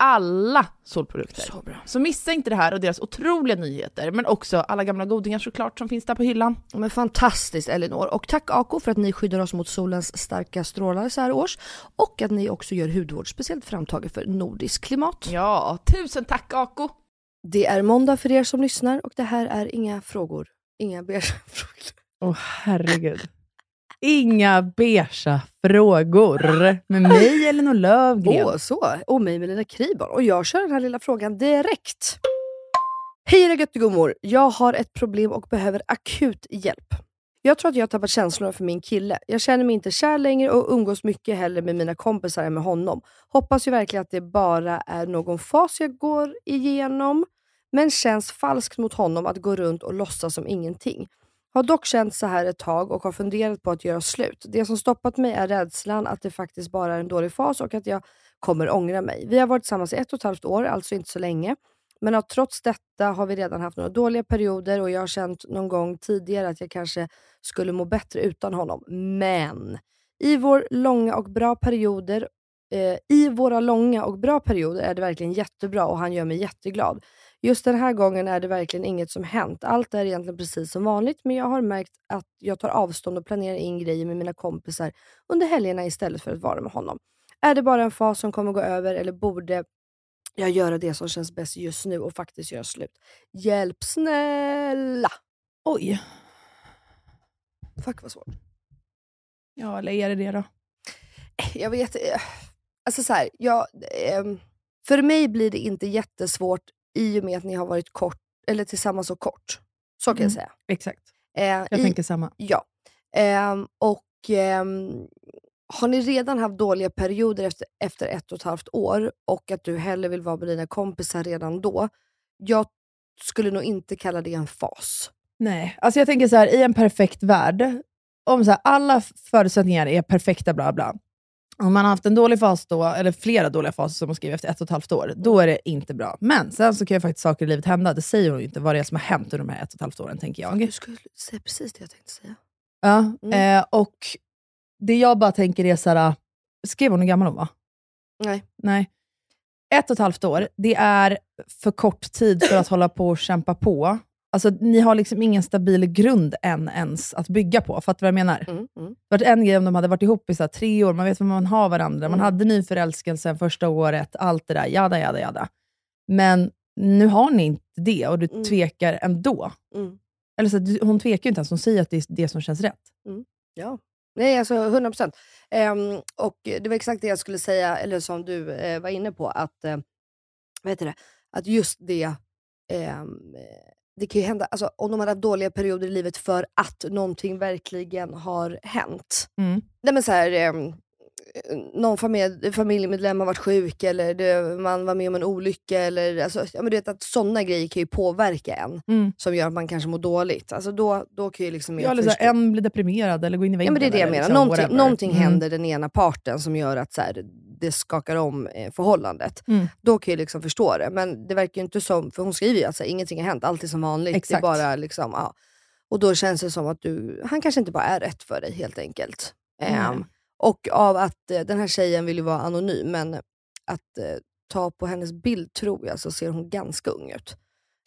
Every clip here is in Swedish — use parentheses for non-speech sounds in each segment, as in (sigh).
Alla solprodukter. Så bra. Så missa inte det här och deras otroliga nyheter, men också alla gamla godingar såklart som finns där på hyllan. Men fantastiskt Elinor. Och tack Ako för att ni skyddar oss mot solens starka strålar så här års. Och att ni också gör hudvård speciellt framtaget för nordiskt klimat. Ja, tusen tack Ako! Det är måndag för er som lyssnar och det här är inga frågor. Inga beiga (laughs) frågor. Åh herregud. Inga beiga frågor med mig Elinor Löfgren. Åh, så. Och mig Melina Kriborn. Och jag kör den här lilla frågan direkt. Hej era göttegummor! Jag har ett problem och behöver akut hjälp. Jag tror att jag har tappat känslorna för min kille. Jag känner mig inte kär längre och umgås mycket hellre med mina kompisar än med honom. Hoppas ju verkligen att det bara är någon fas jag går igenom. Men känns falskt mot honom att gå runt och låtsas som ingenting. Har dock känt så här ett tag och har funderat på att göra slut. Det som stoppat mig är rädslan att det faktiskt bara är en dålig fas och att jag kommer ångra mig. Vi har varit tillsammans i ett och ett halvt år, alltså inte så länge. Men att trots detta har vi redan haft några dåliga perioder och jag har känt någon gång tidigare att jag kanske skulle må bättre utan honom. Men i, vår långa och bra perioder, eh, i våra långa och bra perioder är det verkligen jättebra och han gör mig jätteglad. Just den här gången är det verkligen inget som hänt. Allt är egentligen precis som vanligt, men jag har märkt att jag tar avstånd och planerar in grejer med mina kompisar under helgerna istället för att vara med honom. Är det bara en fas som kommer gå över eller borde jag göra det som känns bäst just nu och faktiskt göra slut? Hjälp snälla! Oj. Fuck vad svårt. Ja, eller är det det då? Jag vet eh, Alltså så här, jag, ehm, för mig blir det inte jättesvårt i och med att ni har varit kort, eller tillsammans så kort. Så kan jag Mm. säga. Exakt. Eh, Jag i, tänker samma. Ja. Ehm, och ehm, har ni redan haft dåliga perioder efter, efter ett och ett halvt år och att du hellre vill vara med dina kompisar redan då, jag skulle nog inte kalla det en fas. Nej, alltså jag tänker så här, i en perfekt värld, om så här, alla förutsättningar är perfekta, bla bla. Om man har haft en dålig fas då, eller flera dåliga faser som hon skriver efter ett och ett halvt år, då är det inte bra. Men sen så kan ju faktiskt saker i livet hända. Det säger hon ju inte vad det är som har hänt under de här ett och ett halvt åren, tänker jag. Du skulle säga precis det jag tänkte säga. Ja, Mm. eh, och det jag bara tänker är så här, skrev hon hur gammal hon var? Nej. Nej. Ett och ett halvt år, det är för kort tid för att (clears throat) hålla på och kämpa på. Alltså, ni har liksom ingen stabil grund än ens att bygga på. Fattar du vad jag menar? Mm, mm. Varit en grej om de hade varit ihop i så tre år, man vet vad man har varandra, man Mm. hade nyförälskelsen första året, allt det där, jada, jada, jada. Men nu har ni inte det och du Mm. tvekar ändå. Mm. Eller så, du- hon tvekar ju inte ens, hon säger att det är det som känns rätt. Ja. Nej, alltså 100 procent. Ehm, och det var exakt det jag skulle säga, eller som du eh, var inne på, att, eh, vad heter det? att just det, eh, det kan ju hända, alltså, om de har haft dåliga perioder i livet för att någonting verkligen har hänt. Mm. Nej, men så här, ehm, någon familj, familjemedlem har varit sjuk eller det, man var med om en olycka. Eller, alltså, ja, men du vet att sådana grejer kan ju påverka en, Mm. som gör att man kanske mår dåligt. Alltså, då, då kan ju liksom Ja, eller så en blir deprimerad eller går in i Ja, väggen. men det är det jag menar. liksom, någonting någonting Mm. händer den ena parten som gör att så här, det skakar om eh, förhållandet. Mm. Då kan jag liksom förstå det. Men det verkar ju inte som, för hon skriver ju att så här, ingenting har hänt, allt är som vanligt. Exakt. Det är bara liksom, ja. Och då känns det som att du, han kanske inte bara är rätt för dig helt enkelt. Ehm, Nej. och av att eh, den här tjejen vill ju vara anonym, men att eh, ta på hennes bild tror jag så ser hon ganska ung ut.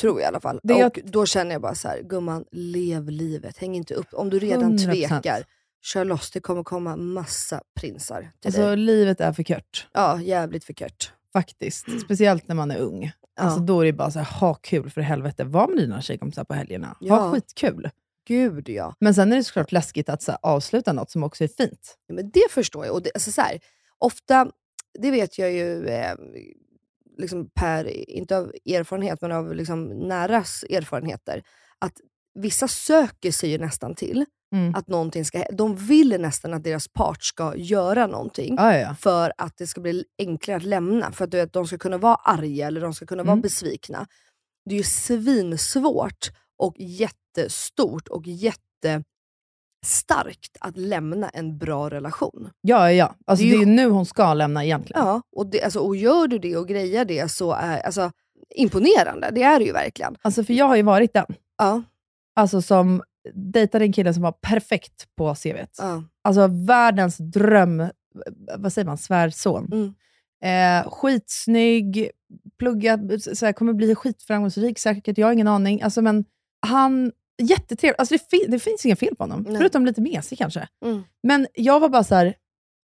Tror jag i alla fall. Det jag- och då känner jag bara så här, gumman, lev livet. Häng inte upp. Om du redan 100%. tvekar, kör loss. Det kommer komma massa prinsar till Alltså, dig. livet är för kört. Ja, jävligt för kört. Faktiskt. Speciellt när man är ung. Alltså, Ja. Då är det bara så här, ha kul för helvete. Var med dina tjejkompisar på helgerna. Ja. Ha skitkul. Gud ja. Men sen är det såklart läskigt att så här, avsluta något som också är fint. Ja, Men det förstår jag. Och det, alltså så här, ofta, det vet jag ju eh, liksom per, inte av erfarenhet, men av liksom näras erfarenheter, att vissa söker sig ju nästan till Mm. att någonting ska De vill nästan att deras part ska göra någonting Ja, ja, för att det ska bli enklare att lämna. För att du vet, de ska kunna vara arga eller de ska kunna vara Mm. besvikna. Det är ju svinsvårt och jättestort och jättestarkt att lämna en bra relation. ja, ja. Alltså, Det det är är ju- ju nu hon ska lämna egentligen. Ja, och, det, alltså, och gör du det och grejar det så är alltså, imponerande. Det är det ju verkligen. Alltså, för jag har ju varit den. Ja, Alltså som dejtade en kille som var perfekt på CVt. ja. Alltså världens dröm, vad säger man, svärson. Mm. Eh, skitsnygg, pluggat, så här, kommer bli skitframgångsrik säkert, jag har ingen aning. Alltså, men han, jättetrevlig. Alltså, det, fin- det finns inget fel på honom, Nej. förutom lite mesig kanske. Mm. Men jag var bara så här,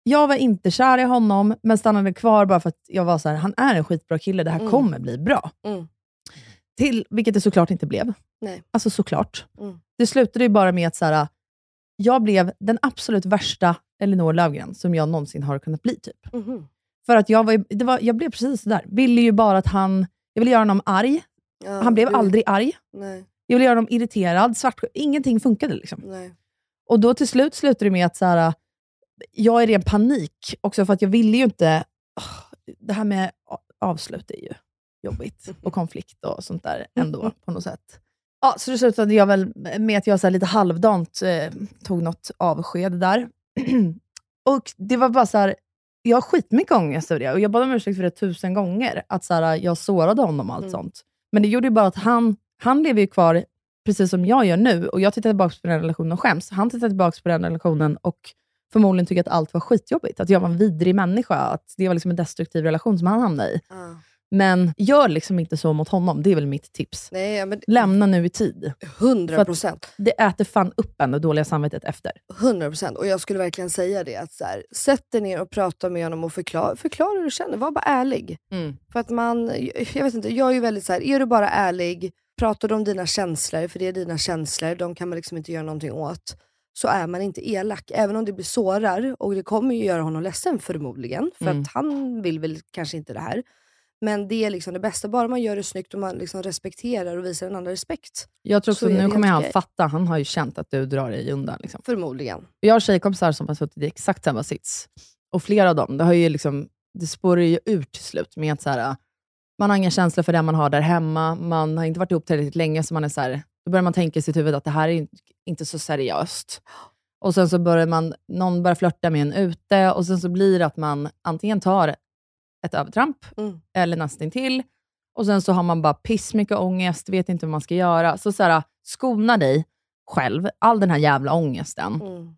jag var inte kär i honom, men stannade kvar bara för att jag var så här, han är en skitbra kille, det här Mm. kommer bli bra. Mm. Till, vilket det såklart inte blev. Nej. Alltså såklart. Mm. Det slutade ju bara med att så här, jag blev den absolut värsta Elinor Löfgren som jag någonsin har kunnat bli. typ. Mhm. För att jag, var, det var, jag blev precis sådär. Ville ju bara att han... Jag ville göra honom arg. Ja, Han blev du- aldrig arg. Nej, Jag ville göra honom irriterad, svartsjuk. Ingenting funkade. liksom. nej. Och då till slut slutade det med att så här, jag är i ren panik. Också för att jag ville ju inte... åh, det här med avslut är ju jobbigt. Och (laughs) konflikt och sånt där ändå (laughs) på något sätt. Ja, så det slutade jag väl med att jag så lite halvdant eh, tog något avsked där. (clears throat) och det var bara så här, jag har skitmycket ångest över det. Och jag bad om ursäkt för det tusen gånger. Att så här, jag sårade honom och allt Mm. sånt. Men det gjorde ju bara att han, han lever ju kvar precis som jag gör nu. Och jag tittar tillbaka på den relationen och skäms. Han tittar tillbaka på den relationen och förmodligen tycker att allt var skitjobbigt. Att jag var en vidrig människa. Att det var liksom en destruktiv relation som han hamnade i. Ja. Men gör liksom inte så mot honom. Det är väl mitt tips. Nej, men Lämna nu i tid. 100 procent. Det äter fan upp en det dåliga samvetet efter. 100 procent. Och jag skulle verkligen säga det. att så här, Sätt dig ner och prata med honom och förklara, förklara hur du känner. Var bara ärlig. För att man, jag vet inte, jag är ju väldigt så här, är du bara ärlig, pratar du om dina känslor, för det är dina känslor, de kan man liksom inte göra någonting åt, så är man inte elak. Även om det blir sårar, och det kommer ju göra honom ledsen förmodligen, för Mm. att han vill väl kanske inte det här. Men det är liksom det bästa, bara man gör det snyggt och man liksom respekterar och visar den andra respekt. Jag tror Så också, det nu kommer han okej. fatta, han har ju känt att du drar dig undan. Liksom. Förmodligen. Jag har tjejkompisar som har suttit i exakt samma sits. Och flera av dem, det, har ju liksom, det spårar ju ut till slut med att så här, man har inga känslor för den man har där hemma. Man har inte varit ihop tillräckligt länge, så man är så här, då börjar man tänka i sitt huvud att det här är in- inte så seriöst. Och sen så börjar man, någon börjar flörta med en ute och sen så blir det att man antingen tar ett övertramp Mm. eller nästintill. Och sen så har man bara pissmycket ångest, vet inte vad man ska göra. Så, så här, skona dig själv, all den här jävla ångesten. Mm.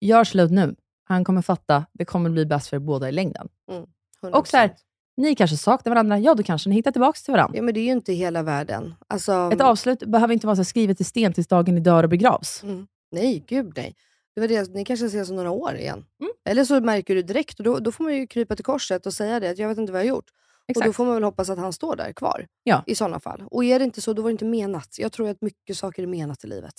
Gör slut nu. Han kommer fatta, det kommer bli bäst för båda i längden. 100%. Och så här, ni kanske saknar varandra, ja då kanske ni hittar tillbaka till varandra. Ja, men det är ju inte hela världen. Alltså, Ett avslut behöver inte vara så skrivet i sten tills dagen ni dör och begravs. Mm. Nej, gud nej. Det var det, ni kanske ses om några år igen. Mm. Eller så märker du direkt och då, då får man ju krypa till korset och säga det, att jag vet inte vad jag har gjort. Och då Exakt. får man väl hoppas att han står där kvar. Ja. I sådana fall. Och är det inte så, då var det inte menat. Jag tror att mycket saker är menat i livet.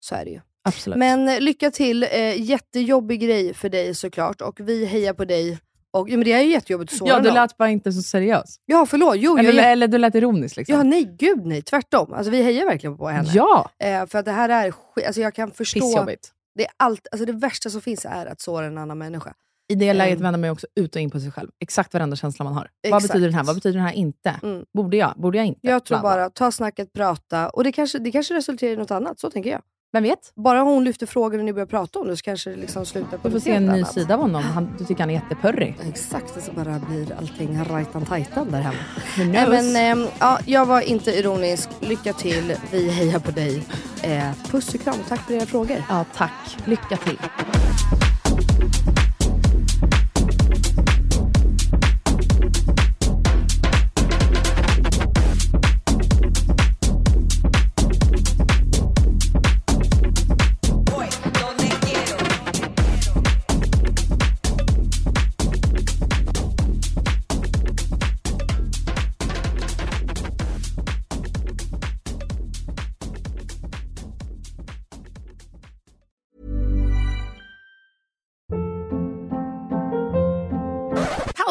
Så är det ju. Absolut. Men eh, lycka till. Eh, jättejobbig grej för dig såklart. Och vi hejar på dig. Och, ja, men det är ju jättejobbigt att såra ja, du någon. lät bara inte så seriös. Ja, förlåt. Jo, jag, Eller, är- eller du lät ironisk. Liksom. ja, nej, gud nej. Tvärtom. Alltså, vi hejar verkligen på henne. ja Eh, för att det här är skit. Alltså, jag kan förstå. pissjobbigt. Det, är allt, alltså det värsta som finns är att såra en annan människa. I det läget Ehm. vänder man också ut och in på sig själv. Exakt varenda känsla man har. Vad Exakt. betyder den här? Vad betyder den här inte? Mm. Borde jag? Borde jag inte? Jag tror bara, ta snacket, prata. Och det kanske, det kanske resulterar i något annat. Så tänker jag. Vem vet? Bara hon lyfter frågan och ni börjar prata om det så kanske det liksom slutar på Du får se en ny annat. sida av honom. Han, du tycker han är jättepurrig. Exakt, och så bara blir allting rajtan tajtan där hemma. Knows? men, ehm, ja, jag var inte ironisk. Lycka till. Vi hejar på dig. Eh, puss och kram. Tack för era frågor. Ja, tack. Lycka till.